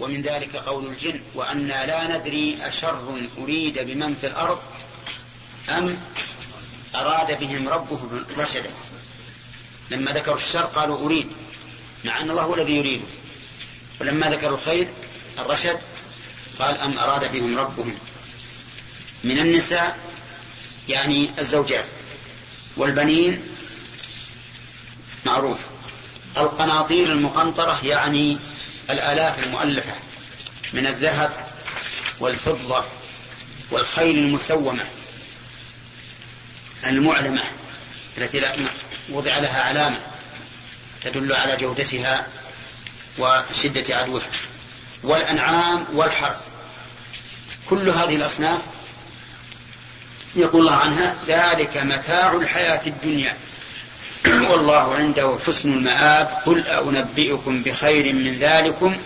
ومن ذلك قول الجن وأنا لا ندري أشر أريد بمن في الأرض أم أراد بهم ربهم رشدا. لما ذكروا الشر قالوا أريد مع أن الله هو الذي يريده ولما ذكروا الخير الرشد قال أم أراد بهم ربهم. من النساء يعني الزوجات. والبنين معروف. القناطير المقنطرة يعني الآلاف المؤلفة من الذهب والفضة والخيل المسومة المعلمة التي وضع لها علامة تدل على جودتها وشدة عدوها. والأنعام والحرث. كل هذه الأصناف يقول الله عنها ذلك متاع الحياة الدنيا. والله عنده حسن المآب قل أنبئكم بخير من ذلكم.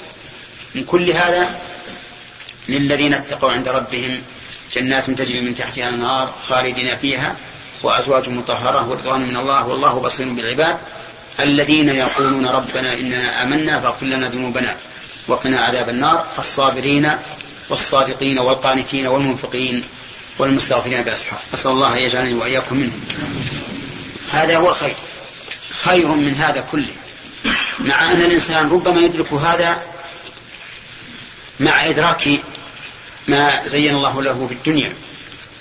من كل هذا للذين اتقوا عند ربهم جنات تجري من تحتها النار خالدين فيها وأزواج مطهرة ورضوان من الله والله بصير بالعباد. الذين يقولون ربنا إننا آمنا فاغفر لنا ذنوبنا وقنا عذاب النار. الصابرين والصادقين والقانتين والمنفقين والمستغفرين بأسحار. أسأل الله يجعلني وإياكم منهم. هذا هو الخير خير من هذا كله. مع أن الإنسان ربما يدرك هذا مع إدراك ما زين الله له في الدنيا.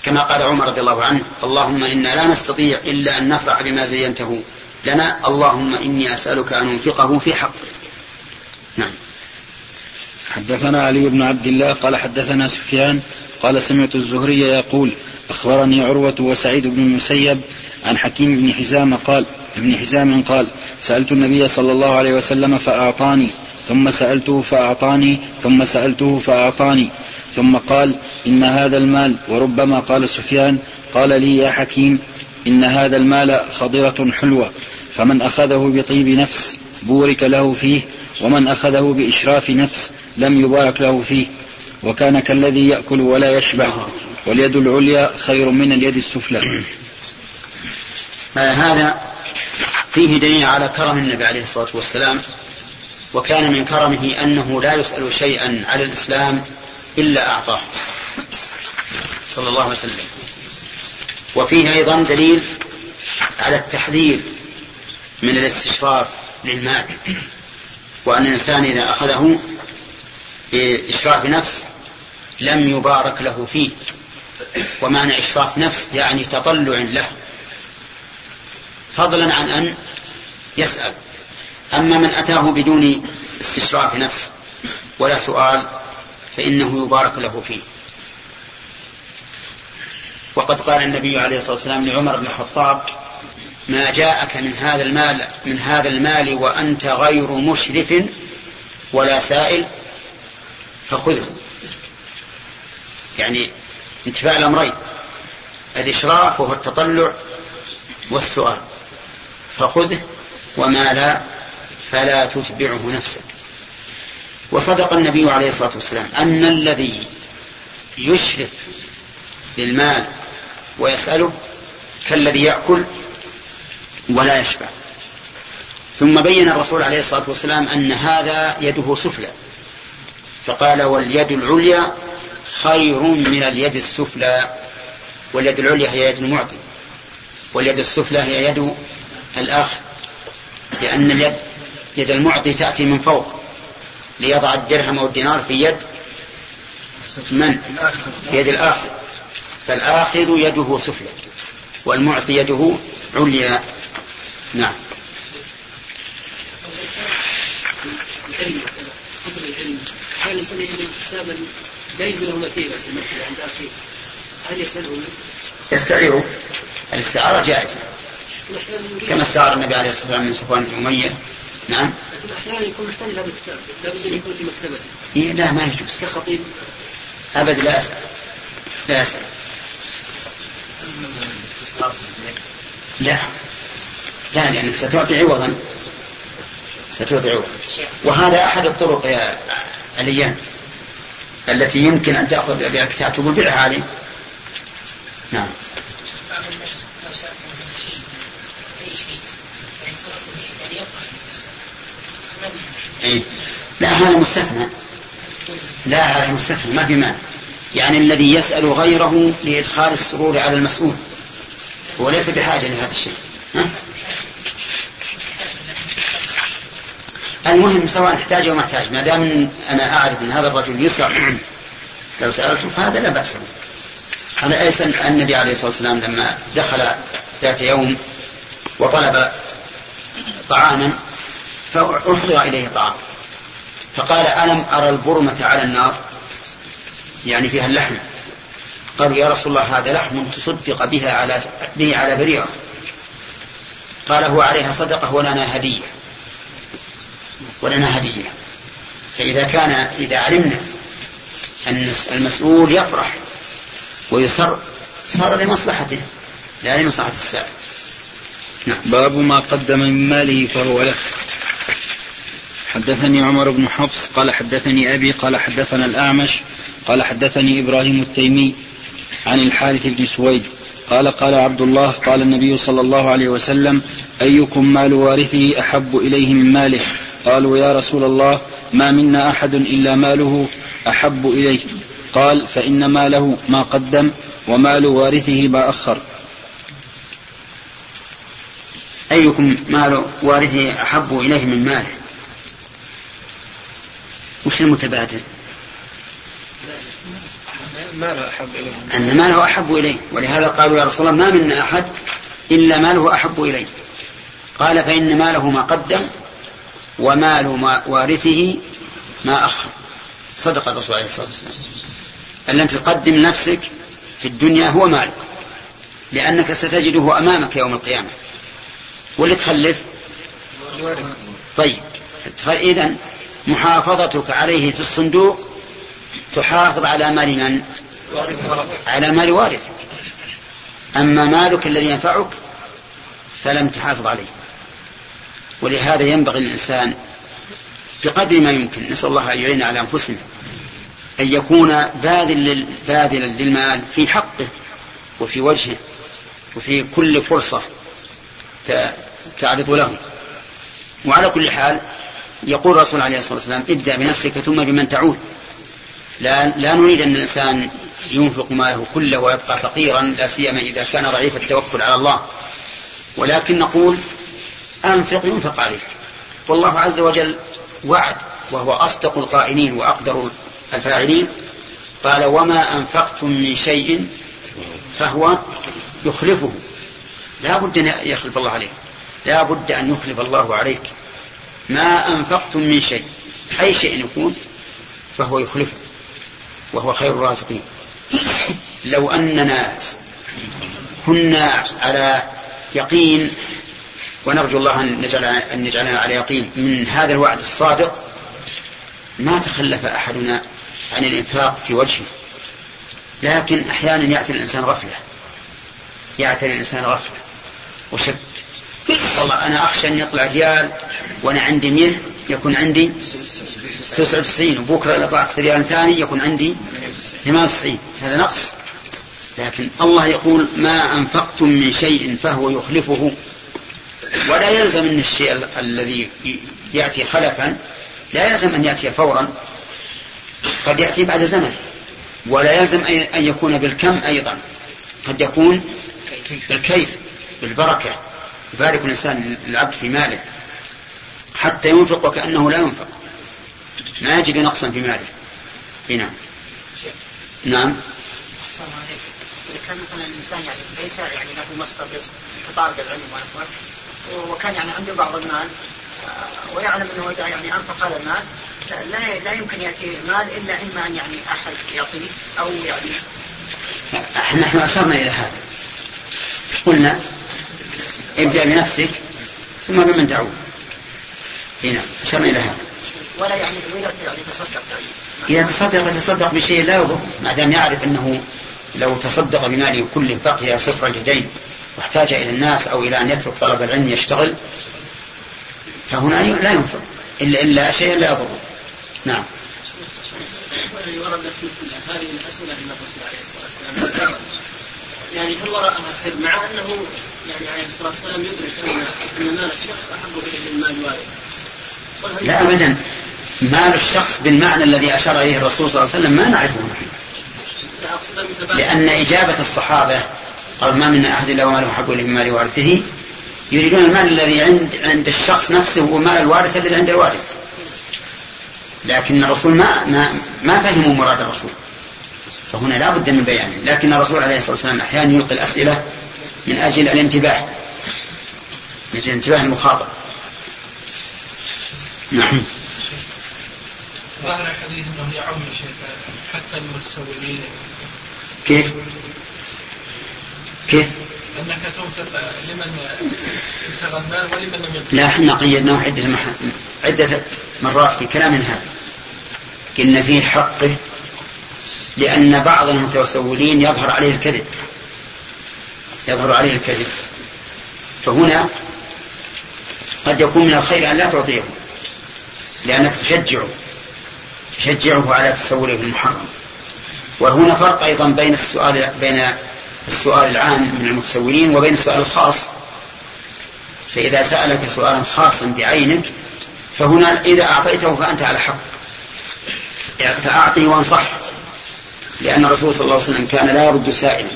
كما قال عمر رضي الله عنه اللهم إنا لا نستطيع إلا أن نفرح بما زينته لنا. اللهم إني أسألك أن أنفقه في حقه نعم. حدثنا علي بن عبد الله قال حدثنا سفيان قال سمعت الزهري يقول أخبرني عروة وسعيد بن المسيب عن حكيم بن حزام قال ابن حزام قال سألت النبي صلى الله عليه وسلم فأعطاني ثم سألته فأعطاني ثم سألته فأعطاني ثم قال إن هذا المال وربما قال سفيان قال لي يا حكيم إن هذا المال خضرة حلوة فمن أخذه بطيب نفس بورك له فيه ومن أخذه بإشراف نفس لم يبارك له فيه وكان كالذي يأكل ولا يشبع واليد العليا خير من اليد السفلى. هذا فيه دليل على كرم النبي عليه الصلاة والسلام وكان من كرمه أنه لا يسأل شيئا على الإسلام إلا أعطاه. صلى الله عليه وسلم. وفيه أيضا دليل على التحذير من الاستشراف للمال وأن الإنسان إذا أخذه بإشراف نفس لم يبارك له فيه ومعنى إشراف نفس يعني تطلع له. فضلا عن أن يسأل. أما من أتاه بدون استشراف نفس ولا سؤال فإنه يبارك له فيه. وقد قال النبي عليه الصلاة والسلام لعمر بن الخطاب ما جاءك من هذا المال من هذا المال وأنت غير مشرف ولا سائل فخذه. يعني انتفاء الأمرين الإشراف وهو التطلع والسؤال. فخذه وما لا فلا تتبعه نفسك. وصدق النبي عليه الصلاة والسلام أن الذي يشرف للمال ويسأله كالذي يأكل ولا يشبع. ثم بين الرسول عليه الصلاة والسلام أن هذا يده سفلى فقال واليد العليا خير من اليد السفلى واليد العليا هي يد المعطي واليد السفلى هي يد الآخر لأن اليد يد المعطي تأتي من فوق ليضع الدرهم أو الدينار في يد من؟ في يد الآخر. فالآخذ يده سفلى والمعطي يده عليا. نعم. كان كتابا لا يجد له مثيلا عند اخيه هل يسأله؟ يستعيره. الاستعارة جائزة. كما استعار النبي عليه الصلاة والسلام من صفوان بن أمية. نعم. لكن أحيانا يكون محتاج لهذا الكتاب. لابد أن يكون في مكتبته إيه لا ما يجوز. كخطيب. أبد لا أسأل. لا أسأل. لا. لا لأنك ستعطي عوضا. ستعطي عوضا. وهذا أحد الطرق يا عليان التي يمكن أن تأخذ بها كتاب تقول بيعها علي نعم إيه؟ لا هذا مستثنى. لا هذا مستثنى ما في مانع. يعني الذي يسأل غيره لإدخال السرور على المسؤول. هو ليس بحاجة لهذا الشيء. ها؟ المهم سواء احتاج أو ما احتاج ما دام أنا أعرف أن هذا الرجل يسر لو سالته فهذا لا بأس به. على أيس النبي عليه الصلاة والسلام لما دخل ذات يوم وطلب طعاما فأحضر إليه طعام. فقال ألم أرى البرمة على النار؟ يعني فيها اللحم. قالوا يا رسول الله هذا لحم تصدق بها على به على بريرة. قال هو عليها صدقة ولنا هدية. ولنا هدية. فإذا كان إذا علمنا أن المسؤول يفرح ويسر صار لمصلحته لا لمصلحة السائل. نعم. باب ما قدم من ماله فهو له حدثني عمر بن حفص قال حدثني أبي قال حدثنا الأعمش قال حدثني إبراهيم التيمي عن الحارث بن سويد قال قال عبد الله قال النبي صلى الله عليه وسلم أيكم مال وارثه أحب إليه من ماله؟ قالوا يا رسول الله ما منا أحد إلا ماله أحب إليه. قال فإن ماله ما قدم ومال وارثه ما أخر. أيكم مال وارثه أحب إليه من ماله؟ وش المتبادل. ماله أحب إليه؟ أن ماله أحب إليه. ولهذا قالوا يا رسول الله ما منا أحد إلا ماله أحب إليه. قال فإن ماله ما قدم ومال ما وارثه ما أخر. صدق الرسول عليه الصلاة والسلام. أن لم تقدم نفسك في الدنيا هو مالك لأنك ستجده أمامك يوم القيامة. واللي تخلف؟ طيب إذا محافظتك عليه في الصندوق تحافظ على مال من؟ على مال وارثك. أما مالك الذي ينفعك فلم تحافظ عليه. ولهذا ينبغي الإنسان بقدر ما يمكن نسأل الله أن يعين على أنفسنا أن يكون باذلا باذلا للمال في حقه وفي وجهه وفي كل فرصة تعرض له. وعلى كل حال يقول الرسول عليه الصلاة والسلام ابدأ بنفسك ثم بمن تعود. لا, لا نريد أن الإنسان ينفق ماله كله ويبقى فقيرا لا سيما إذا كان ضعيف التوكل على الله. ولكن نقول أنفق ينفق عليك. والله عز وجل وعد وهو أصدق القائلين وأقدر الفاعلين. قال وما أنفقتم من شيء فهو يخلفه. لا بد أن يخلف الله عليه. لا بد أن يخلف الله عليك. ما أنفقتم من شيء. أي شيء يكون؟ فهو يخلفه وهو خير الرازقين. لو أننا كنا على يقين ونرجو الله أن نجعل أن نجعلنا على يقين من هذا الوعد الصادق ما تخلف أحدنا عن الإنفاق في وجهه. لكن أحيانا يأتي الإنسان غفلة. يأتي الإنسان غفلة وشك. والله أنا أخشى أن يطلع ريال وأنا عندي مئة يكون عندي تسعة وتسعين وبكرة إذا طلعت ريال ثاني يكون عندي ثمان وتسعين هذا نقص. لكن الله يقول ما أنفقتم من شيء فهو يخلفه. ولا يلزم أن الشيء الذي يأتي خلفا لا يلزم أن يأتي فورا قد يأتي بعد زمن. ولا يلزم أن يكون بالكم أيضا قد يكون بالكيف بالبركة. يبارك الإنسان العبد في ماله حتى ينفق وكأنه لا ينفق. ما يجد نقصا في ماله. في نعم. نعم. إذا كان مثلا الإنسان يعني ليس يعني له مصدر رزق كطالب العلم وكان يعني عنده بعض المال آه، ويعلم أنه إذا يعني أنفق هذا المال لا لا يمكن يأتي مال إلا إما أن يعني أحد يعطيه أو يعني نحن أشرنا إلى هذا. قلنا ابدأ بنفسك ثم بمن تعود. هنا أشرنا إلى هذا. ولا يعني اذا يعني تصدق يعني. إذا تصدق يتصدق بشيء لا يضر ما دام يعرف أنه لو تصدق بماله كله بقي صفر اليدين واحتاج إلى الناس أو إلى أن يترك طلب العلم يشتغل فهنا لا ينفق. إلا إلا شيء لا يضره. نعم. والذي ورد في هذه الأسئلة من الرسول عليه الصلاة والسلام يعني هل وراءها سر مع أنه يعني عليه الصلاة والسلام يدرك أن أن مال الشخص من مال والده. لا أبدا. مال الشخص بالمعنى الذي أشار إليه الرسول صلى الله عليه وسلم ما نعرفه نحن. لأن إجابة الصحابة قال ما من أحد إلا وماله حق إليه من مال وارثه. يريدون المال الذي عند عند الشخص نفسه ومال الوارث الذي عند الوارث. لكن الرسول ما ما ما فهموا مراد الرسول. فهنا لا بد من بيانه لكن الرسول عليه الصلاة والسلام أحيانا يلقي الأسئلة من أجل الانتباه من أجل انتباه المخاطب. نعم. ظاهر الحديث أنه يعم حتى المتسولين. كيف؟ كيف؟ أنك توفق لمن ابتغى المال ولمن لم يبتغى لا إحنا قيدناه عدة مح... عدة مرات في كلام هذا. قلنا فيه حقه لأن بعض المتسولين يظهر عليه الكذب. يظهر عليه الكذب. فهنا قد يكون من الخير أن لا تعطيه لأنك تشجعه تشجعه على تسوله المحرم. وهنا فرق أيضا بين السؤال بين السؤال العام من المتسولين وبين السؤال الخاص. فإذا سألك سؤالا خاصا بعينك فهنا إذا أعطيته فأنت على حق. فأعطه وأنصح لأن الرسول صلى الله عليه وسلم كان لا يرد سائلا.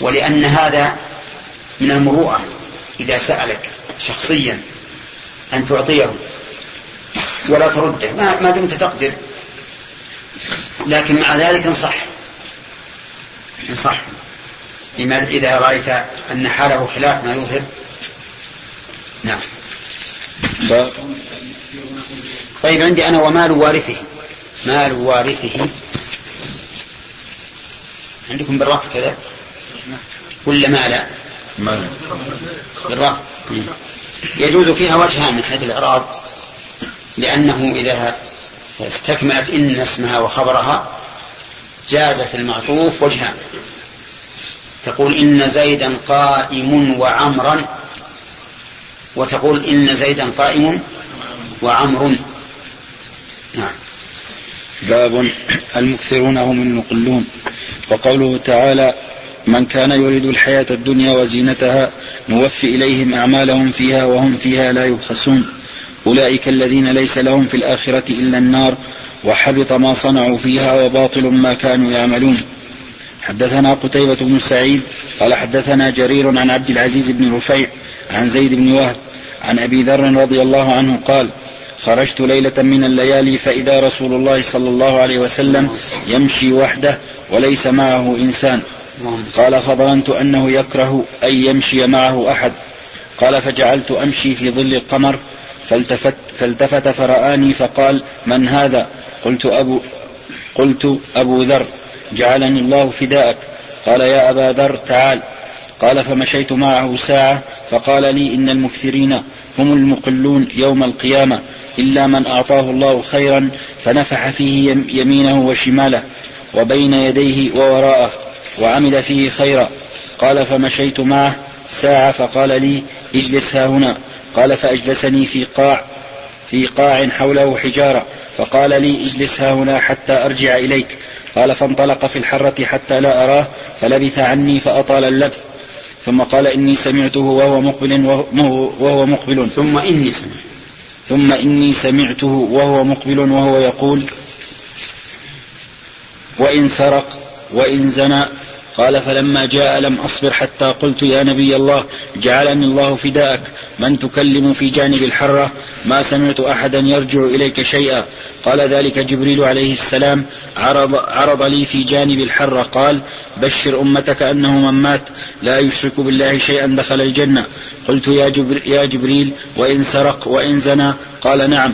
ولأن هذا من المروءة إذا سألك شخصيا أن تعطيه ولا ترده. ما, ما دمت تقدر. لكن مع ذلك انصح انصح لما إذا رأيت أن حاله خلاف ما يظهر. نعم. طيب عندي أنا ومال وارثه. مال وارثه. عندكم بالرفع كذا؟ ولا مال مال بالرفع يجوز فيها وجهان من حيث الإعراب لأنه إذا استكملت إن اسمها وخبرها جاز في المعطوف وجهان تقول إن زيدا قائم وعمرا وتقول إن زيدا قائم وعمر. نعم. باب المكثرون هم المقلون. وقوله تعالى من كان يريد الحياة الدنيا وزينتها نوفي إليهم أعمالهم فيها وهم فيها لا يبخسون. أولئك الذين ليس لهم في الآخرة إلا النار وحبط ما صنعوا فيها وباطل ما كانوا يعملون. حدثنا قتيبة بن سعيد قال حدثنا جرير عن عبد العزيز بن رفيع عن زيد بن وهب عن أبي ذر رضي الله عنه قال خرجت ليلة من الليالي فإذا رسول الله صلى الله عليه وسلم يمشي وحده وليس معه إنسان. قال فظننت أنه يكره أن يمشي معه أحد. قال فجعلت أمشي في ظل القمر فالتفت, فالتفت فرآني فقال من هذا؟ قلت أبو, قلت أبو ذر جعلني الله فداءك. قال يا أبا ذر تعال. قال فمشيت معه ساعة فقال لي إن المكثرين هم المقلون يوم القيامة إلا من أعطاه الله خيرا فنفح فيه يمينه وشماله وبين يديه ووراءه. وعمل فيه خيرا. قال فمشيت معه ساعة فقال لي اجلس ها هنا. قال فأجلسني في قاع في قاع حوله حجارة. فقال لي اجلس ها هنا حتى أرجع إليك. قال فانطلق في الحرة حتى لا أراه فلبث عني فأطال اللبث. ثم قال إني سمعته وهو مقبل وهو مقبل. ثم إني سمعت ثم إني سمعته وهو مقبل وهو يقول وإن سرق وإن زنى قال فلما جاء لم أصبر حتى قلت يا نبي الله جعلني الله فداءك من تكلم في جانب الحرة ما سمعت أحدا يرجع إليك شيئا. قال ذلك جبريل عليه السلام عرض, عرض لي في جانب الحرة. قال بشر أمتك أنه من مات لا يشرك بالله شيئا دخل الجنة. قلت يا, جبر يا جبريل وإن سرق وإن زنى. قال نعم.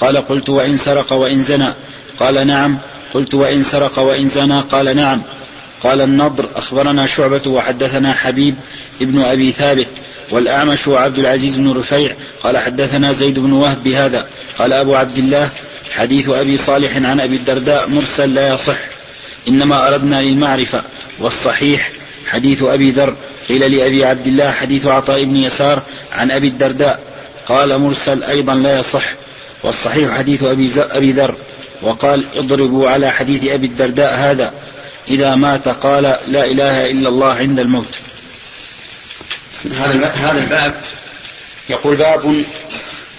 قال قلت وإن سرق وإن زنى. قال نعم. قلت وإن سرق وإن زنى. قال نعم. قال النضر أخبرنا شعبة وحدثنا حبيب ابن أبي ثابت والأعمش وعبد العزيز بن رفيع قال حدثنا زيد بن وهب بهذا. قال أبو عبد الله حديث أبي صالح عن أبي الدرداء مرسل لا يصح إنما أردنا للمعرفة والصحيح. حديث أبي ذر قيل لأبي عبد الله حديث عطاء بن يسار عن أبي الدرداء قال مرسل أيضا لا يصح. والصحيح حديث أبي ذر وقال اضربوا على حديث أبي الدرداء هذا. إذا مات قال لا إله إلا الله عند الموت. هذا هذا الباب يقول باب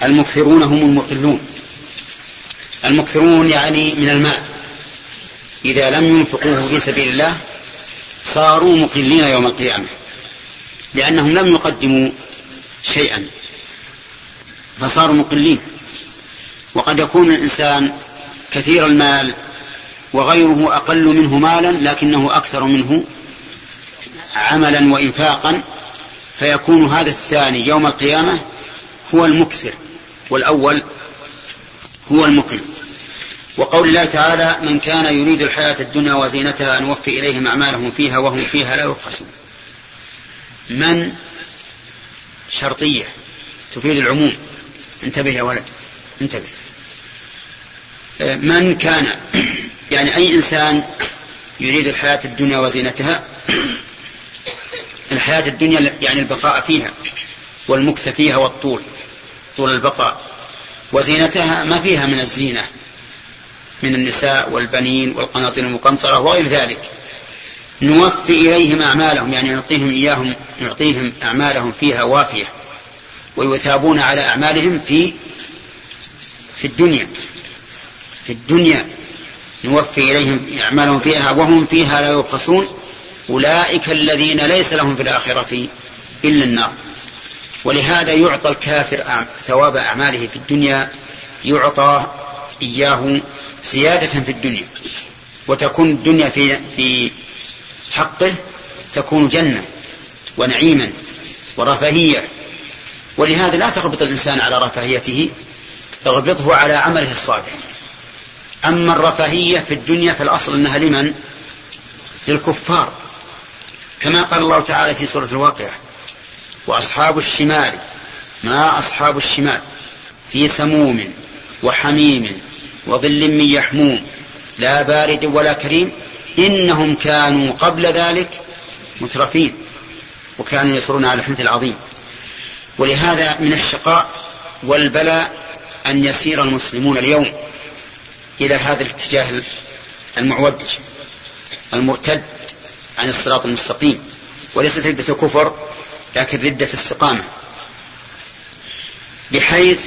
المكثرون هم المقلون. المكثرون يعني من المال إذا لم ينفقوه في سبيل الله صاروا مقلين يوم القيامة لأنهم لم يقدموا شيئا فصاروا مقلين. وقد يكون الإنسان كثير المال وغيره أقل منه مالا لكنه أكثر منه عملا وإنفاقا فيكون هذا الثاني يوم القيامة هو المكثر والأول هو المقل وقول الله تعالى من كان يريد الحياة الدنيا وزينتها نوفي إليهم أعمالهم فيها وهم فيها لا يبخسون. من شرطية تفيد العموم؟ انتبه يا ولد انتبه. من كان يعني أي إنسان يريد الحياة الدنيا وزينتها الحياة الدنيا يعني البقاء فيها والمكث فيها والطول طول البقاء. وزينتها ما فيها من الزينة من النساء والبنين والقناطير المقنطرة وغير ذلك. نوفي إليهم أعمالهم يعني نعطيهم إياهم نعطيهم أعمالهم فيها وافية. ويثابون على أعمالهم في في الدنيا في الدنيا. نوفي إليهم أعمالهم فيها وهم فيها لا يبخسون أولئك الذين ليس لهم في الآخرة إلا النار. ولهذا يعطى الكافر ثواب أعماله في الدنيا يعطى إياه زيادة في الدنيا. وتكون الدنيا في في حقه تكون جنة ونعيما ورفاهية. ولهذا لا تغبط الإنسان على رفاهيته اغبطه على عمله الصالح. أما الرفاهية في الدنيا فالأصل أنها لمن؟ للكفار. كما قال الله تعالى في سورة الواقعة وأصحاب الشمال ما أصحاب الشمال؟ في سموم وحميم وظل من يحموم لا بارد ولا كريم إنهم كانوا قبل ذلك مترفين وكانوا يصرون على الحنث العظيم. ولهذا من الشقاء والبلاء أن يسير المسلمون اليوم. إلى هذا الاتجاه المعوج المرتد عن الصراط المستقيم. وليست ردة كفر لكن ردة استقامة. بحيث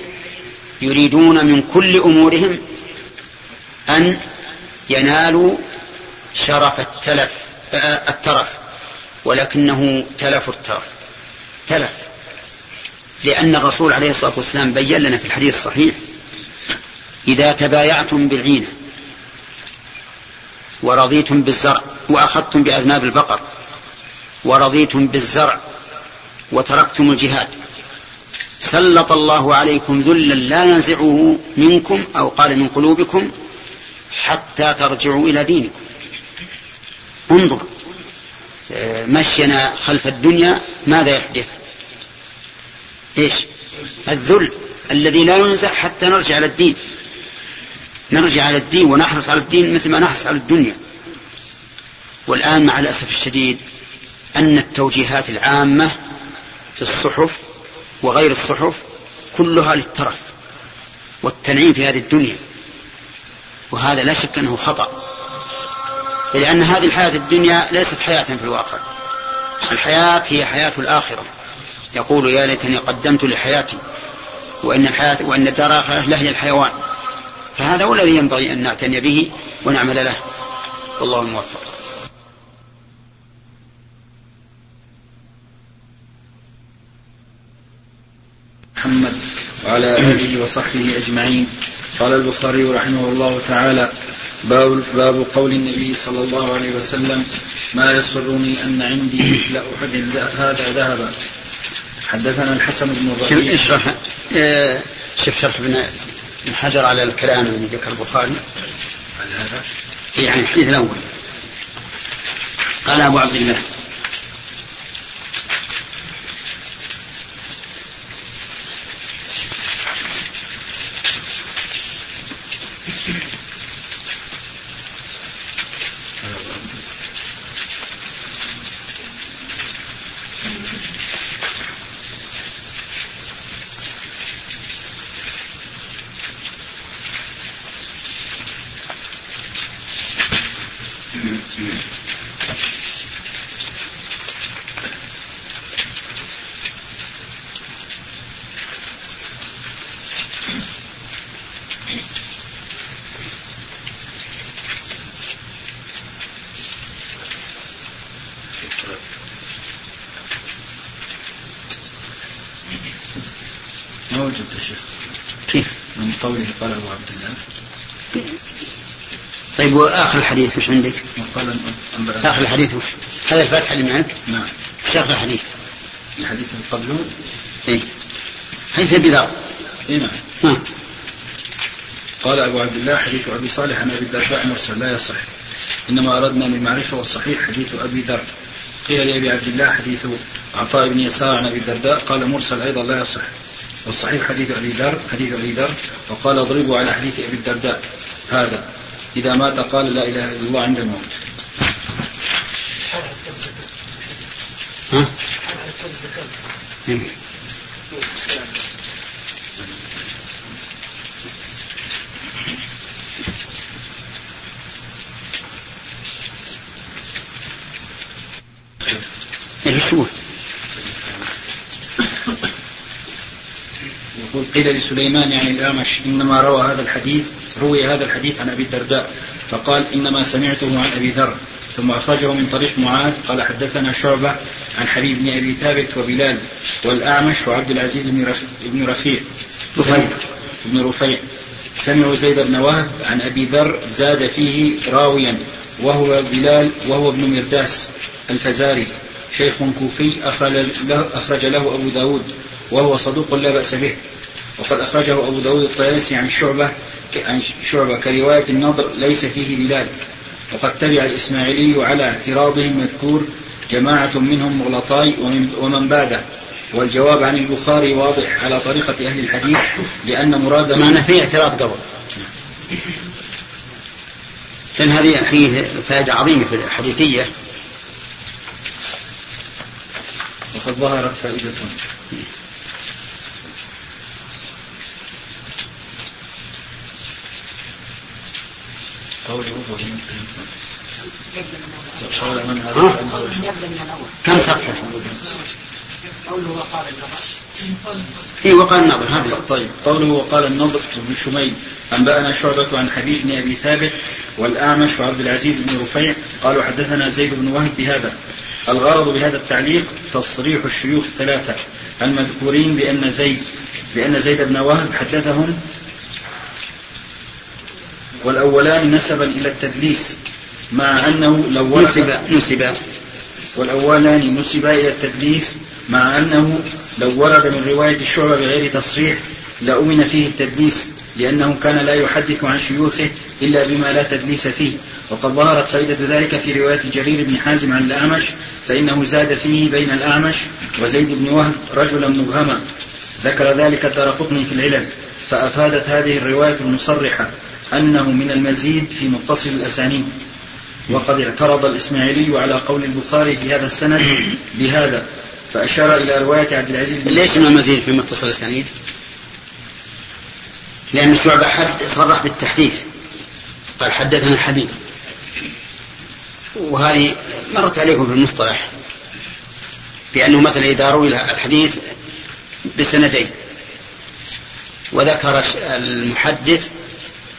يريدون من كل أمورهم أن ينالوا شرف التلف الترف. ولكنه تلف الترف. تلف. لأن الرسول عليه الصلاة والسلام بين لنا في الحديث الصحيح إذا تبايعتم بالعينة ورضيتم بالزرع وأخذتم بأذناب البقر ورضيتم بالزرع وتركتم الجهاد سلط الله عليكم ذلا لا ينزعه منكم أو قال من قلوبكم حتى ترجعوا إلى دينكم. انظر مشينا خلف الدنيا ماذا يحدث؟ إيش؟ الذل الذي لا ينزع حتى نرجع على الدين. نرجع على الدين ونحرص على الدين مثل ما نحرص على الدنيا. والآن مع الأسف الشديد أن التوجيهات العامة في الصحف وغير الصحف كلها للترف والتنعيم في هذه الدنيا. وهذا لا شك أنه خطأ. لأن هذه الحياة الدنيا ليست حياة في الواقع. الحياة هي حياة الآخرة. يقول يا ليتني قدمت لحياتي وإن الحياة وإن الدار الآخرة لهي الحيوان. فهذا هو الذي ينبغي أن نعتني به ونعمل له. والله الموفق محمد وعلى آله وصحبه أجمعين. قال البخاري رحمه الله تعالى باب, باب قول النبي صلى الله عليه وسلم ما يسرني أن عندي مثل أحد هذا ذهبا. حدثنا الحسن بن الربيع اشرح. آه شوف شرح ابن حجر على الكلام الذي ذكر البخاري. على هذا؟ يعني الحديث الأول. قال أبو عبد الله من قوله قال أبو عبد الله طيب وآخر الحديث وش عندك؟ وقال آخر الحديث وش؟ هذا الفتح اللي معك؟ نعم وش آخر الحديث؟ الحديث اللي قبله اي حديث أبي ذر اي نعم ها. قال أبو عبد الله حديث أبي صالح عن أبي الدرداء مرسل لا يصح إنما أردنا للمعرفة والصحيح حديث أبي ذر قيل لأبي عبد الله حديث عطاء بن يسار عن أبي الدرداء قال مرسل أيضا لا يصح والصحيح حديث أبي ذر حديث أبي ذر وقال اضربوا على حديث أبي الدرداء هذا إذا مات قال لا إله إلا الله عند الموت ها؟ إيه. إيش تقول؟ يقول قيل لسليمان يعني الأعمش إنما روى هذا الحديث روي هذا الحديث عن أبي الدرداء فقال إنما سمعته عن أبي ذر ثم أخرجه من طريق معاذ قال حدثنا شعبة عن حبيب بن أبي ثابت وبلال والأعمش وعبد العزيز بن رف- بن رفيع. رفيع. بن رفيع. سمعوا زيد بن وهب عن أبي ذر زاد فيه راويا وهو بلال وهو ابن مرداس الفزاري. شيخ كوفي أخرج له, أخرج له أبو داود وهو صدوق لا بأس به. وقد أخرجه أبو داود الطيالسي عن شعبة عن شعبة كرواية النضر ليس فيه بلال وقد تبع الإسماعيلي على اعتراضه المذكور جماعة منهم مغلطاي ومن, ومن بعده. والجواب عن البخاري واضح على طريقة أهل الحديث لأن مراده معنا في اعتراض قبل. لأن هذه فيه فائدة عظيمة في الحديثية. وقد ظهرت فائدة قوله وهو قال من هذا ها؟ الأمر يبدا من كم صفحة؟ قوله وقال النبش اي وقال النظر. هذا. طيب. قوله وقال النضر بن شميل. أنبأنا شعبة عن حبيب بن أبي ثابت والأعمش وعبد العزيز بن رفيع. قالوا حدثنا زيد بن وهب بهذا. الغرض بهذا التعليق تصريح الشيوخ الثلاثة. المذكورين بأن زيد بأن زيد بن وهب حدثهم والأولان نسبا إلى التدليس مع أنه لو ورد نسب والأولان نسبا إلى التدليس مع أنه لو ورد من رواية الشعبة بغير تصريح لأمن فيه التدليس لأنه كان لا يحدث عن شيوخه إلا بما لا تدليس فيه. وقد ظهرت فائدة ذلك في رواية جرير بن حازم عن الأعمش فإنه زاد فيه بين الأعمش وزيد بن وهب رجلا مبهما. ذكر ذلك الدارقطني في العلل فأفادت هذه الرواية المصرحة. أنه من المزيد في متصل الأسانيد. وقد اعترض الإسماعيلي على قول البخاري في هذا السند بهذا فأشار إلى رواية عبد العزيز بن ليش من المزيد في متصل الأسانيد؟ لأن الشعبة حد صرح بالتحديث. قال حدثنا الحبيب وهذه مرت عليكم في المصطلح بأنه مثلا إذا روي الحديث بسندين وذكر المحدث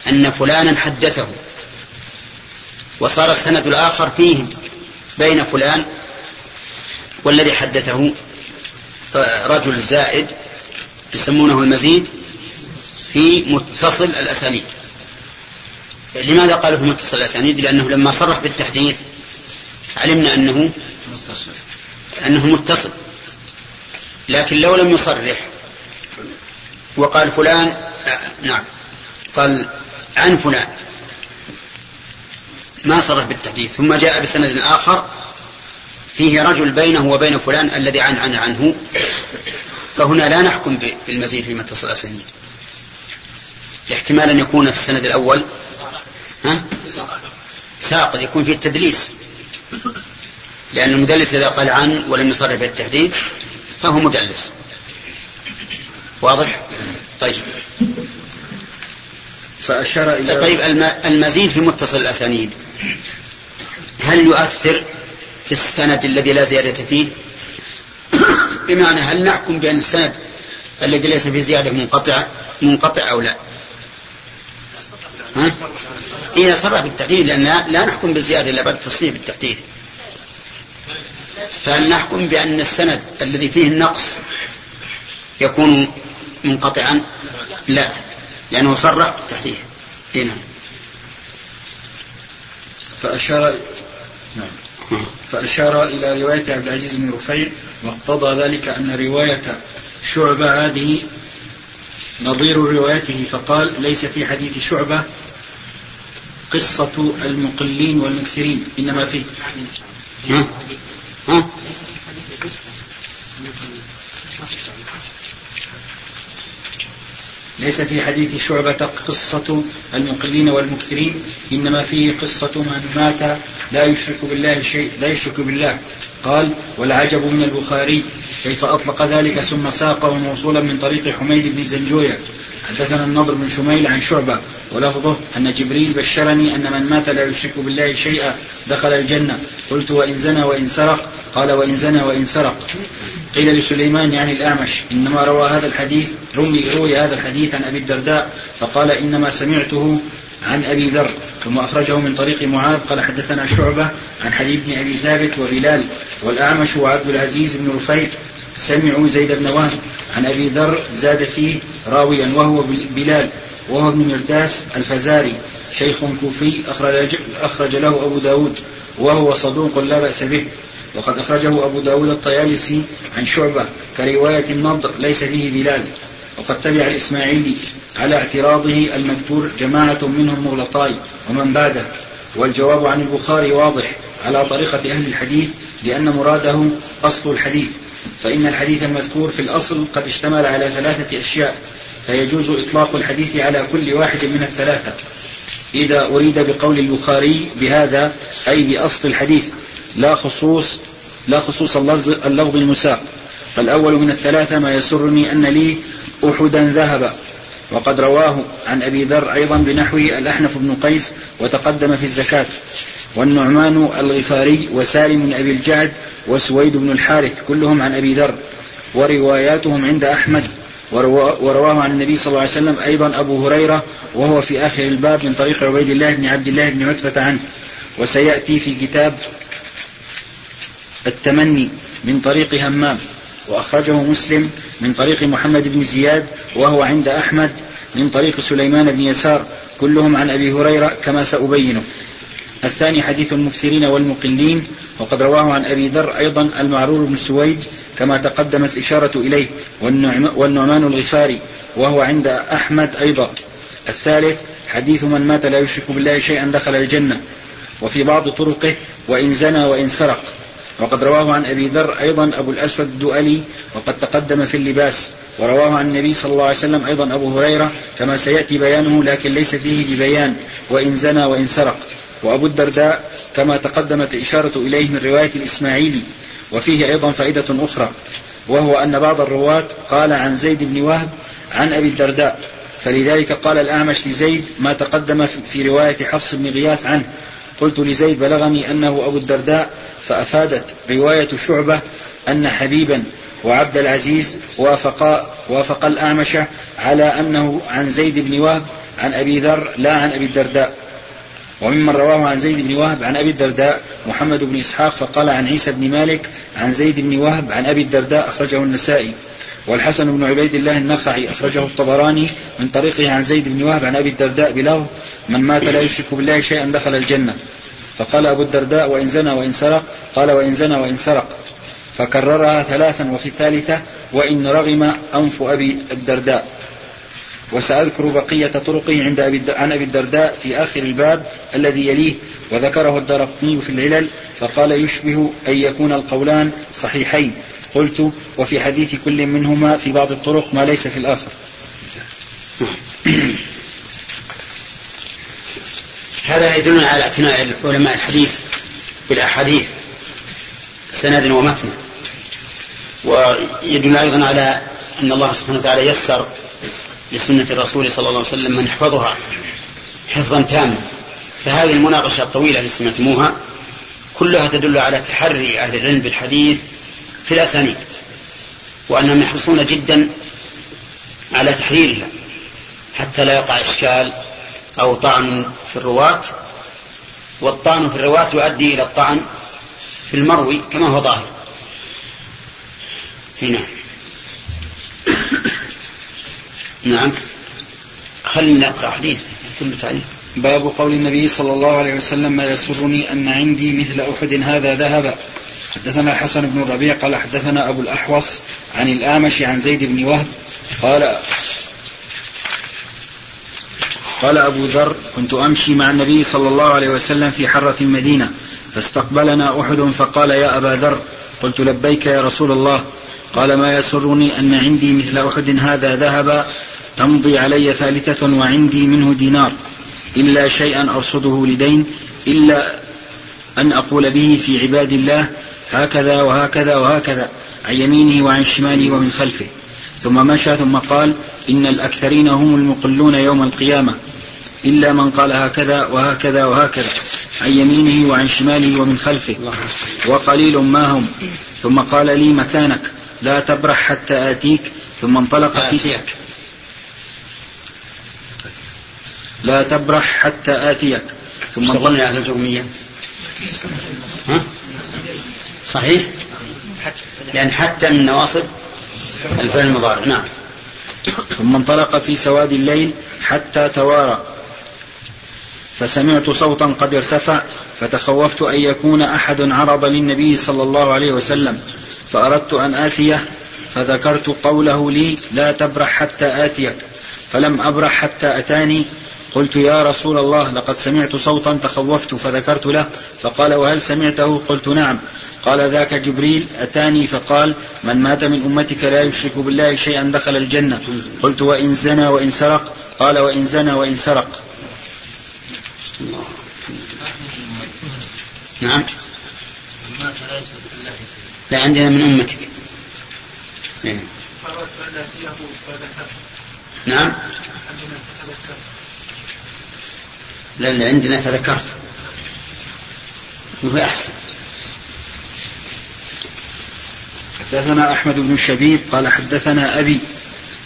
أن فلانا حدثه وصار السند الآخر فيه بين فلان والذي حدثه رجل زائد يسمونه المزيد في متصل الأسانيد. لماذا قالوا في متصل الأسانيد؟ لأنه لما صرح بالتحديث علمنا أنه أنه متصل. لكن لو لم يصرح وقال فلان آه، نعم قال عن فلان. ما صرح بالتحديث. ثم جاء بسند آخر فيه رجل بينه وبين فلان الذي عن عن عنه فهنا لا نحكم بالمزيد في متصل الأسانيد احتمال أن يكون في السند الأول. ها؟ ساقط يكون فيه التدليس. لأن المدلس إذا قال عن ولم يصرح بالتحديد فهو مدلس. واضح؟ طيب. فأشار إلى طيب الم- المزيد في متصل الأسانيد. هل يؤثر في السند الذي لا زيادة فيه؟ بمعنى هل نحكم بأن السند الذي ليس فيه زيادة منقطع منقطع أو لا؟ ها؟ إذا صرح بالتحديد لأن لا- لا نحكم بالزيادة إلا بعد التصريح بالتحديد. فهل نحكم بأن السند الذي فيه النقص يكون منقطعا؟ لا. لأنه صرح تحتيه هنا فأشار نعم فأشار إلى رواية عبد العزيز بن رفيع واقتضى ذلك أن رواية شعبة هذه نظير روايته فقال ليس في حديث شعبة قصة المقلين والمكثرين إنما فيه ها؟ ها؟ ليس في حديث شعبة قصة المقلين والمكثرين إنما فيه قصة من مات لا يشرك بالله شيء لا يشرك بالله. قال والعجب من البخاري كيف أطلق ذلك ثم ساقه موصولا من طريق حميد بن زنجوية. حدثنا النضر بن شميل عن شعبة ولفظه أن جبريل بشرني أن من مات لا يشرك بالله شيئا دخل الجنة. قلت وإن زنى وإن سرق؟ قال وإن زنى وإن سرق. قيل لسليمان يعني الأعمش إنما روى هذا الحديث روي, روي هذا الحديث عن أبي الدرداء فقال إنما سمعته عن أبي ذر ثم أخرجه من طريق معاذ قال حدثنا شعبة عن حبيب بن أبي ثابت وبلال والأعمش وعبد العزيز بن رفيع سمعوا زيد بن وهب عن أبي ذر زاد فيه راويا وهو بلال وهو ابن مرداس الفزاري شيخ كوفي أخرج, أخرج له أبو داود وهو صدوق لا بأس به. وقد أخرجه أبو داود الطيالسي عن شعبة كرواية النضر ليس فيه بلال وقد تبع الإسماعيلي على اعتراضه المذكور جماعة منهم مغلطاي ومن بعده والجواب عن البخاري واضح على طريقة أهل الحديث لأن مراده أصل الحديث فإن الحديث المذكور في الأصل قد اشتمل على ثلاثة أشياء فيجوز إطلاق الحديث على كل واحد من الثلاثة. إذا أريد بقول البخاري بهذا أي بأصل الحديث. لا خصوص لا خصوص اللفظ, اللفظ المساق فالأول من الثلاثة ما يسرني أن لي أحدا ذهب. وقد رواه عن أبي ذر أيضا بنحوه الأحنف بن قيس وتقدم في الزكاة. والنعمان الغفاري وسالم بن أبي الجعد وسويد بن الحارث كلهم عن أبي ذر. ورواياتهم عند أحمد. ورواه عن النبي صلى الله عليه وسلم أيضا أبو هريرة وهو في آخر الباب من طريق عبيد الله بن عبد الله بن عتبة عنه. وسيأتي في كتاب التمني من طريق همام وأخرجه مسلم من طريق محمد بن زياد وهو عند أحمد من طريق سليمان بن يسار كلهم عن أبي هريرة كما سأبينه. الثاني حديث المكثرين والمقلين وقد رواه عن أبي ذر أيضا المعرور بن سويد كما تقدمت الإشارة إليه والنعمان الغفاري وهو عند أحمد أيضا. الثالث حديث من مات لا يشرك بالله شيئا دخل الجنة وفي بعض طرقه وإن زنى وإن سرق. وقد رواه عن أبي ذر أيضا أبو الأسود الدؤلي وقد تقدم في اللباس. ورواه عن النبي صلى الله عليه وسلم أيضا أبو هريرة كما سيأتي بيانه لكن ليس فيه ببيان. وإن زنى وإن سرق. وأبو الدرداء كما تقدمت الإشارة إليه من رواية الإسماعيلي. وفيه أيضا فائدة أخرى. وهو أن بعض الرواة قال عن زيد بن وهب عن أبي الدرداء. فلذلك قال الأعمش لزيد ما تقدم في رواية حفص بن غياث عنه. قلت لزيد بلغني أنه أبو الدرداء فأفادت رواية شعبة أن حبيبا وعبد العزيز وافقا وافق الأعمش على أنه عن زيد بن وهب عن أبي ذر لا عن أبي الدرداء. وممن رواه عن زيد بن وهب عن أبي الدرداء محمد بن إسحاق فقال عن عيسى بن مالك عن زيد بن وهب عن أبي الدرداء أخرجه النسائي. والحسن بن عبيد الله النخعي أخرجه الطبراني من طريقه عن زيد بن وهب عن أبي الدرداء بلفظ من مات لا يشرك بالله شيئا دخل الجنة. فقال أبو الدرداء وإن زنى وإن سرق قال وإن زنى وإن سرق. فكررها ثلاثا وفي الثالثة وإن رغم أنف أبي الدرداء. وسأذكر بقية طرقه عند أبي عن أبي الدرداء في آخر الباب الذي يليه وذكره الدرقطني في العلل فقال يشبه أن يكون القولان صحيحين. قلت وفي حديث كل منهما في بعض الطرق ما ليس في الآخر. هذا يدلنا على اعتناء علماء الحديث بالأحاديث سند ومتن. ويدل أيضا على أن الله سبحانه وتعالى يسر لسنة الرسول صلى الله عليه وسلم من يحفظها حفظا تاما. فهذه المناقشة الطويلة التي سمعتموها كلها تدل على تحري أهل العلم بالحديث في الأسانيد وأنهم يحرصون جدا على تحريرها حتى لا يقع إشكال أو طعن في الرواة. والطعن في الرواة يؤدي إلى الطعن في المروي كما هو ظاهر. هنا. نعم. خلينا نقرأ حديث. كل تعليق. باب قول النبي صلى الله عليه وسلم ما يسرني أن عندي مثل أحد هذا ذهبا. حدثنا الحسن بن الربيع قال حدثنا أبو الأحوص عن الأعمش عن زيد بن وهب قال قال أبو ذر كنت أمشي مع النبي صلى الله عليه وسلم في حرة المدينة فاستقبلنا أحد فقال يا أبا ذر قلت لبيك يا رسول الله قال ما يسرني أن عندي مثل أحد هذا ذهبا تمضي علي ثالثة وعندي منه دينار إلا شيئا أرصده لدين إلا أن أقول به في عباد الله هكذا وهكذا وهكذا عن يمينه وعن شماله ومن خلفه. ثم مشى ثم قال إن الأكثرين هم المقلون يوم القيامة إلا من قال هكذا وهكذا وهكذا عن يمينه وعن شماله ومن خلفه وقليل ما هم. ثم قال لي مكانك لا تبرح حتى آتيك ثم انطلق في لا تبرح حتى آتيك. ثم انطلق. على الجومية ها؟ صحيح؟ يعني حتى من نواصب الفعل المضارع. نعم. ثم انطلق في سواد الليل حتى توارى. فسمعت صوتا قد ارتفع فتخوفت أن يكون أحد عرض للنبي صلى الله عليه وسلم فأردت أن آتيه فذكرت قوله لي لا تبرح حتى آتيك. فلم أبرح حتى أتاني قلت يا رسول الله لقد سمعت صوتا تخوفت فذكرت له فقال وهل سمعته؟ قلت نعم. قال ذاك جبريل أتاني فقال من مات من أمتك لا يشرك بالله شيئا دخل الجنة. قلت وإن زنى وإن سرق؟ قال وإن زنى وإن سرق. نعم. لا عندنا من أمتك. إيه. نعم. لأن عندنا فذكرت. وهو أحسن. حدثنا أحمد بن شبيب قال حدثنا أبي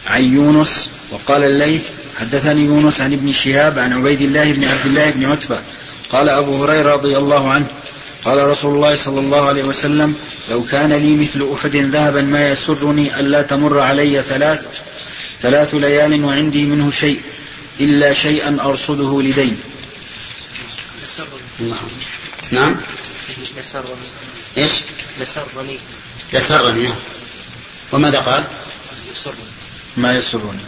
عن يونس وقال الليث حدثني يونس عن ابن شهاب عن عبيد الله بن عبد الله بن عتبة قال أبو هريرة رضي الله عنه قال رسول الله صلى الله عليه وسلم لو كان لي مثل أحد ذهبا ما يسرني ألا تمر علي ثلاث ثلاث ليال وعندي منه شيء إلا شيئا أرصده لدين. نعم. لسرني إيش؟ لسرني يسرني نعم وماذا قال؟ يسرني. ما يسرني.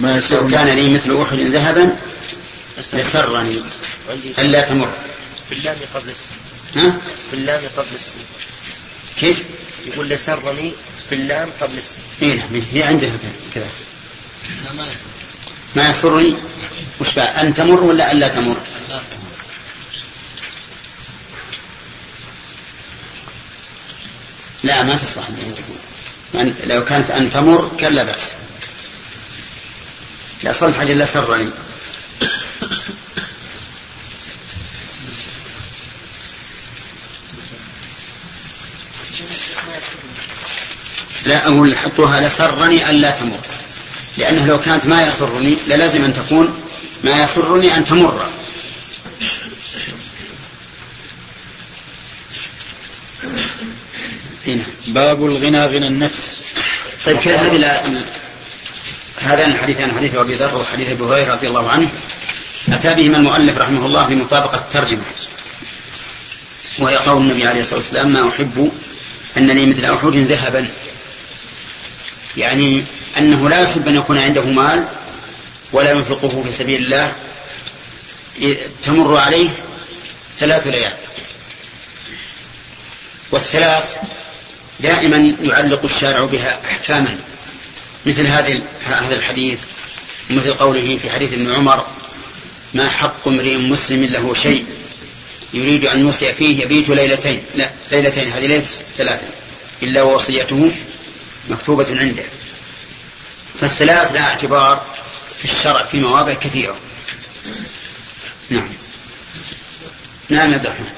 ما لو يسرني. كان لي مثل أحد ذهبا لسرني. ألا تمر؟ باللام قبل السين ها؟ باللام قبل السين كيف؟ يقول لسرني باللام قبل السين اي نعم. هي عندها كذا. ما يسرني. وش بقى؟ أن تمر ولا ألا تمر؟ لا ما تصلح. أن لو كانت أن تمر كان لا بأس. لا صلح حاجة لا سرني لا أقول حطوها لسرني ألا تمر. لأنه لو كانت ما يسرني للازم أن تكون ما يسرني أن تمر هنا باب الغنى غنى النفس. طيب كذا هذه هذان الحديثان حديث أبي ذر وحديث أبي هريرة رضي الله عنه. أتى بهما المؤلف رحمه الله بمطابقه الترجمة. وهي قول النبي عليه الصلاة والسلام ما أحب أنني مثل أحد ذهبا. يعني أنه لا يحب أن يكون عنده مال ولا ينفقه في سبيل الله. تمر عليه ثلاث ليال. والثلاث دائما يعلق الشارع بها أحكاما مثل هذه هذا الحديث مثل قوله في حديث ابن عمر ما حق امرئ مسلم له شيء يريد أن يوصي فيه يبيت ليلتين. لا ليلتين هذه ليست ثلاثة إلا ووصيته مكتوبة عنده. فالثلاث لها اعتبار في الشرع في مواضع كثيرة. نعم. نعم يا عبد الرحمن.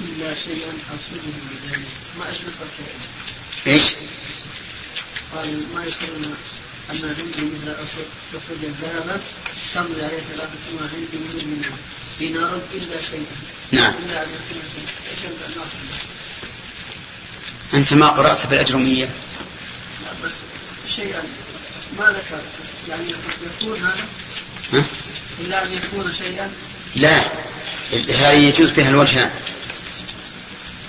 إلا شيئا أصله بدين ما أشبه شيئا إيش؟ قال ما يكون أن عندي مثل أخرج الذهب تمضي عليه ثلاثة ما عندي منه. من دينار إلا شيئا. نعم. إلا أن يكون شيئا إيش الناس أنت ما قرأت في الاجرميه بس شيئا. ما ذكر يعني يكون هذا؟ ها؟ إلا أن يكون شيئا؟ لا. هذه يجوز فيها الوجهان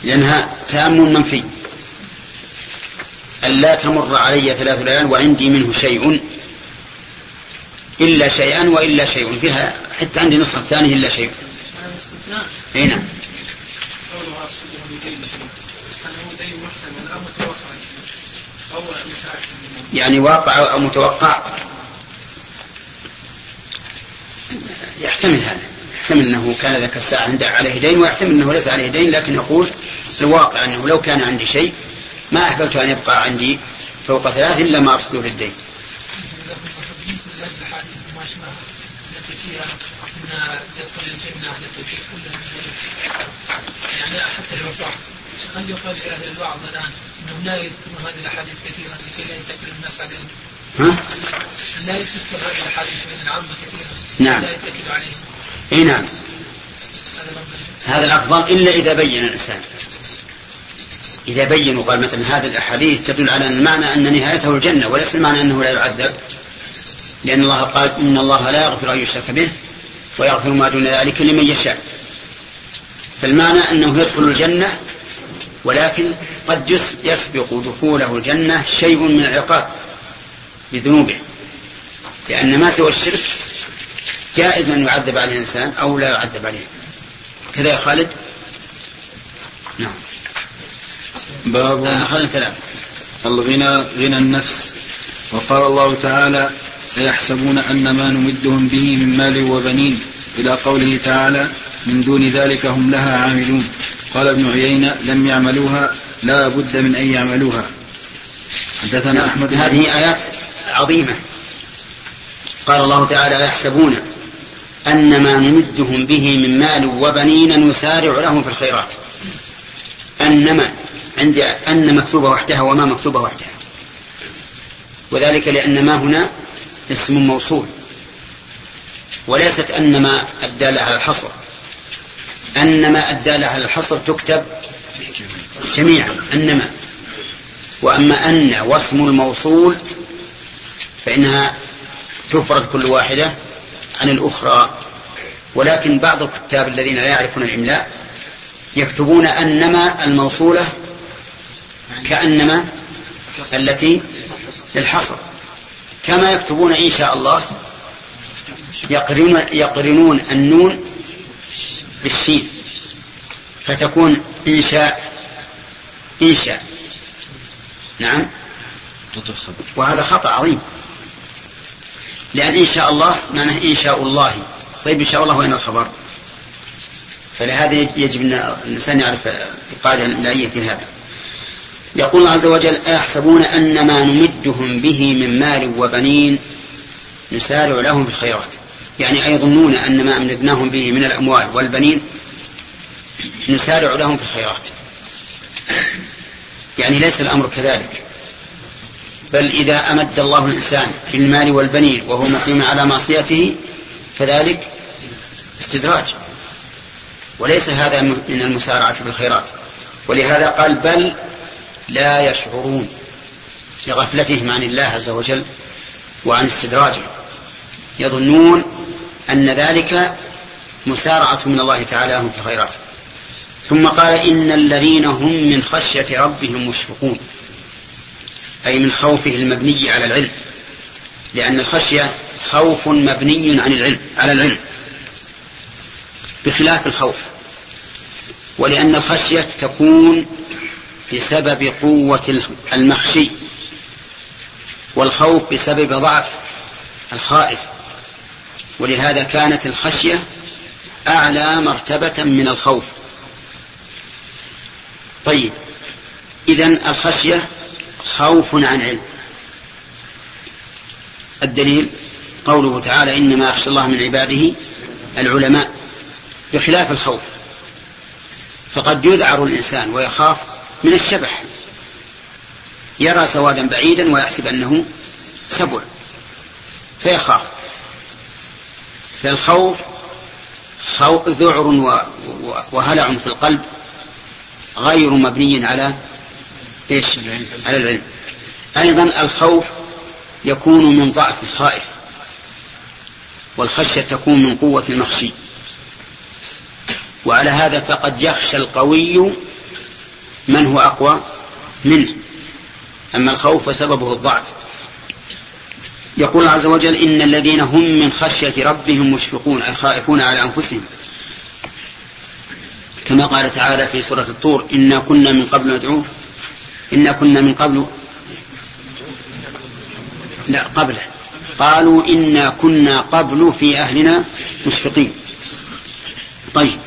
لأنها تأمن منفي. أن لا تمر علي ثلاث ليال وعندي منه شيء. إلا شيئا وإلا شيء. فيها حتى عندي نسخة ثانية إلا شيء. أي نعم. يعني واقع أو متوقع. يحتمل هذا. يحتمل أنه كان ذاك الساعة عنده عليه دين ويحتمل أنه ليس عليه دين لكن يقول الواقع أنه لو كان عندي شيء ما أحببت أن يبقى عندي فوق ثلاث إلا ما أرسله للدين تدخل الجنة التي في كل يعني حتى الوفاة هل يقال لأهل الوعظ الآن أنهم لا يذكرون هذه الأحاديث كثيرا لكي لا يتكل الناس عليهم ها؟ لا تذكر هذه الأحاديث من العامة كثيرا نعم. لا يتكل عليهم إي نعم هذا الأفضل إلا إذا بين الإنسان إذا بين وقال مثلا هذه الأحاديث تدل على أن المعنى أن نهايته الجنة وليس المعنى أنه لا يعذب. لأن الله قال إن الله لا يغفر أن يشرك به ويغفر ما دون ذلك لمن يشاء. فالمعنى أنه يدخل الجنة ولكن قد يس- يسبق دخوله الجنة شيء من العقاب بذنوبه. لأن ما سوى الشرك جائز أن يعذب عليه الإنسان أو لا يعذب عليه. كذا يا خالد نعم باب أخذنا ثلاث الغنى غنى النفس. وقال الله تعالى أيحسبون أن ما نمدهم به من مال وبنين؟ إلى قوله تعالى من دون ذلك هم لها عاملون. قال ابن عيينة لم يعملوها لا بد من أن يعملوها. حدثنا أحمد بن- هذه آيات عظيمة. قال الله تعالى يحسبون أن ما نمدهم به من مال وبنين نسارع لهم في الخيرات. أنما عند أن مكتوبة وحدها وما مكتوبة وحدها. وذلك لأن ما هنا اسم موصول. وليست أنما الدالة على الحصر. أنما الدالة على الحصر تكتب جميعا أنما وأما أن واسم الموصول فإنها تفرد كل واحدة عن الأخرى. ولكن بعض الكتاب الذين لا يعرفون الإملاء يكتبون أنما الموصولة كأنما التي للحصر. كما يكتبون إن شاء الله يقرنون, يقرنون النون بالشين فتكون إنشاء إنشاء. نعم. وهذا خطأ عظيم. لأن إن شاء الله معناه إن شاء الله. طيب إن شاء الله وين الخبر؟ فلهذا يجب أن الإنسان يعرف القاعدة الإملائية في هذا. يقول الله عز وجل أيحسبون أن ما نمدهم به من مال وبنين نسارع لهم في الخيرات. يعني أيظنون أن ما أمددناهم به من الأموال والبنين نسارع لهم في الخيرات. يعني ليس الأمر كذلك. بل إذا أمد الله الإنسان بالمال والبنين وهو مقيم على معصيته فذلك استدراج. وليس هذا من المسارعة بالخيرات ولهذا قال بل لا يشعرون لغفلتهم عن الله عز وجل وعن استدراجه. يظنون أن ذلك مسارعة من الله تعالى لهم في الخيرات. ثم قال إن الذين هم من خشية ربهم مشفقون أي من خوفه المبني على العلم لأن الخشية خوف مبني عن العلم على العلم بخلاف الخوف. ولأن الخشية تكون بسبب قوة المخشي والخوف بسبب ضعف الخائف. ولهذا كانت الخشية أعلى مرتبة من الخوف. طيب إذا الخشية خوف عن علم. الدليل قوله تعالى إنما يخشى الله من عباده العلماء بخلاف الخوف. فقد يذعر الإنسان ويخاف من الشبح. يرى سوادا بعيدا ويحسب أنه سبع. فيخاف. فالخوف خوف ذعر وهلع في القلب غير مبني على إيش؟ على العلم. أيضا الخوف يكون من ضعف الخائف. والخشية تكون من قوة المخشي. وعلى هذا فقد يخشى القوي من هو أقوى منه. أما الخوف فسببه الضعف. يقول عز وجل إن الذين هم من خشية ربهم مشفقون أي خائفون على أنفسهم. كما قال تعالى في سورة الطور إنا كنا من قبل ندعوه إنا كنا من قبل. لا قبله. قالوا إنا كنا قبل في أهلنا مشفقين. طيب.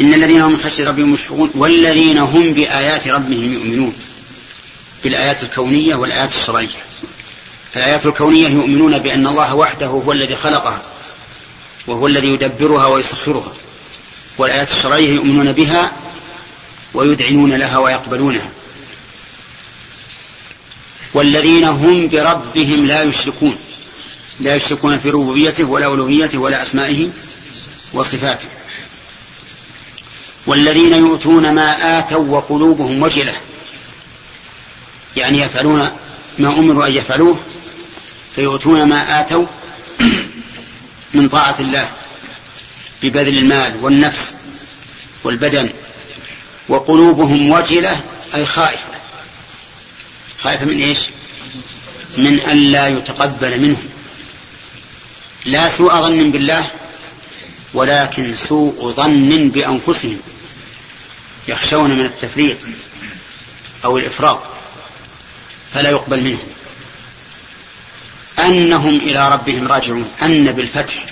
إن الذين هم من خشية ربهم مشفقون والذين هم بآيات ربهم يؤمنون بالآيات الكونية والآيات الشرعية. الآيات الكونية يؤمنون بأن الله وحده هو الذي خلقها وهو الذي يدبرها ويسخرها. والآيات الشرعية يؤمنون بها ويدعنون لها ويقبلونها. والذين هم بربهم لا يشركون. لا يشركون في ربوبيته ولا ألوهيته ولا أسمائه وصفاته. والذين يؤتون ما آتوا وقلوبهم وجلة. يعني يفعلون ما أمروا أن يفعلوه فيؤتون ما آتوا من طاعة الله ببذل المال والنفس والبدن وقلوبهم وجلة أي خائفة. خائفة من إيش؟ من أن لا يتقبل منهم. لا سوء ظن بالله ولكن سوء ظن بأنفسهم. يخشون من التفريط أو الإفراط فلا يقبل منهم أنهم إلى ربهم راجعون أن بالفتح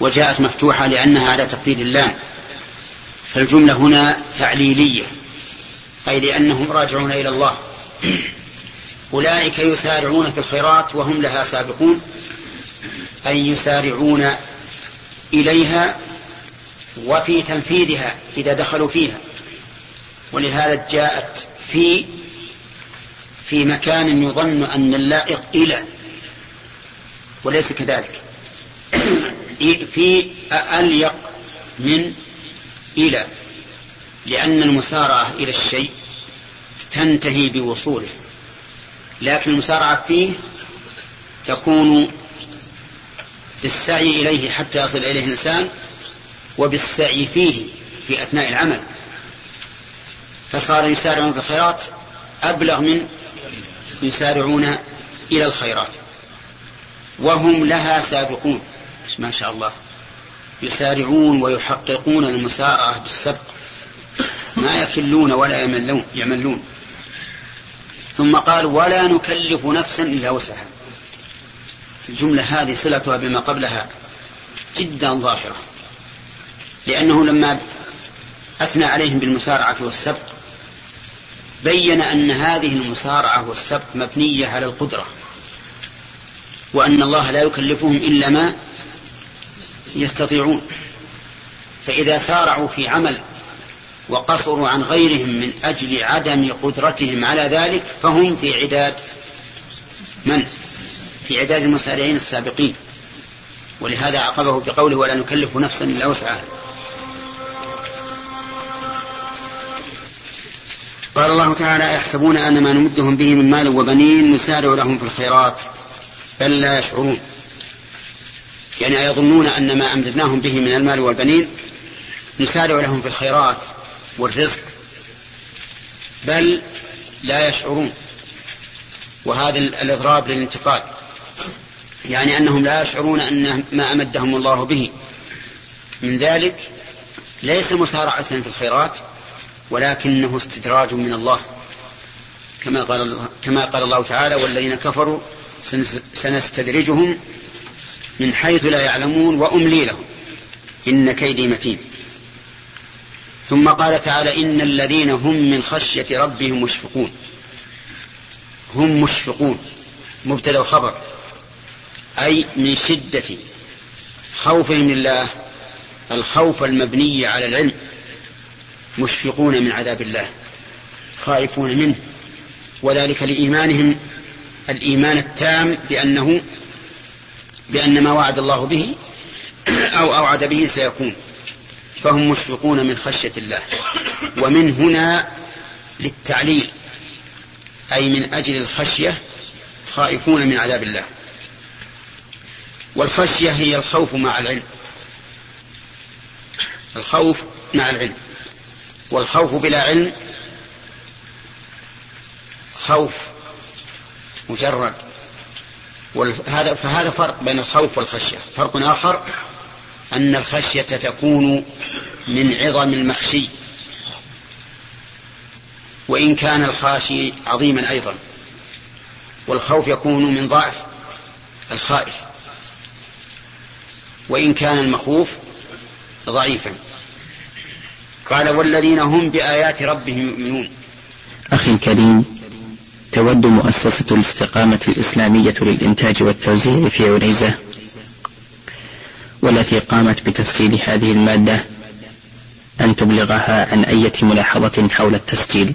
وجاءت مفتوحة لأنها على تقدير الله. فالجملة هنا تعليلية أي لأنهم راجعون إلى الله. أولئك يسارعون في الخيرات وهم لها سابقون أي يسارعون إليها وفي تنفيذها إذا دخلوا فيها. ولهذا جاءت في في مكان يظن أن اللائق إلى وليس كذلك. في أليق من إلى لأن المسارعة إلى الشيء تنتهي بوصوله. لكن المسارعة فيه تكون بالسعي إليه حتى يصل إليه الإنسان وبالسعي فيه في أثناء العمل. فصار يسارعون في الخيرات أبلغ من يسارعون إلى الخيرات. وهم لها سابقون. ما شاء الله. يسارعون ويحققون المسارعة بالسبق. ما يكلون ولا يملون, يملون. ثم قال ولا نكلف نفسا إلا وسعها. الجملة هذه صلتها بما قبلها جدا ظاهرة. لأنه لما أثنى عليهم بالمسارعة والسبق بين أن هذه المسارعة والسبق مبنية على القدرة وأن الله لا يكلفهم إلا ما يستطيعون. فإذا سارعوا في عمل وقصروا عن غيرهم من أجل عدم قدرتهم على ذلك فهم في عداد من؟ في عداد المسارعين السابقين. ولهذا عقبه بقوله ولا نكلف نفسا إلا وسعها. قال الله تعالى يحسبون أن ما نمدهم به من مال وبنين نسارع لهم في الخيرات بل لا يشعرون. يعني يظنون أن ما أمددناهم به من المال والبنين نسارع لهم في الخيرات والرزق بل لا يشعرون. وهذا الإضراب للانتقال يعني أنهم لا يشعرون أن ما أمدهم الله به. من ذلك ليس مسارعة في الخيرات ولكنه استدراج من الله كما قال كما قال الله تعالى والذين كفروا سنستدرجهم من حيث لا يعلمون وأملي لهم إن كيدي متين. ثم قال تعالى إن الذين هم من خشية ربهم مشفقون. هم مشفقون مبتدأ وخبر أي من شدة خوفهم لله الخوف المبني على العلم. مشفقون من عذاب الله خائفون منه. وذلك لإيمانهم الإيمان التام بأنه بأن ما وعد الله به أو أوعد به سيكون. فهم مشفقون من خشية الله. ومن هنا للتعليل أي من أجل الخشية خائفون من عذاب الله. والخشية هي الخوف مع العلم. الخوف مع العلم. والخوف بلا علم خوف مجرد وهذا فهذا فرق بين الخوف والخشية. فرق آخر أن الخشية تكون من عظم المخشي. وإن كان الخاشي عظيما أيضا. والخوف يكون من ضعف الخائف. وإن كان المخوف ضعيفا. قال والذين هم بآيات ربهم يؤمنون. أخي الكريم تود مؤسسة الاستقامة الإسلامية للإنتاج والتوزيع في عنيزة والتي قامت بتسجيل هذه المادة أن تبلغها عن أية ملاحظة حول التسجيل.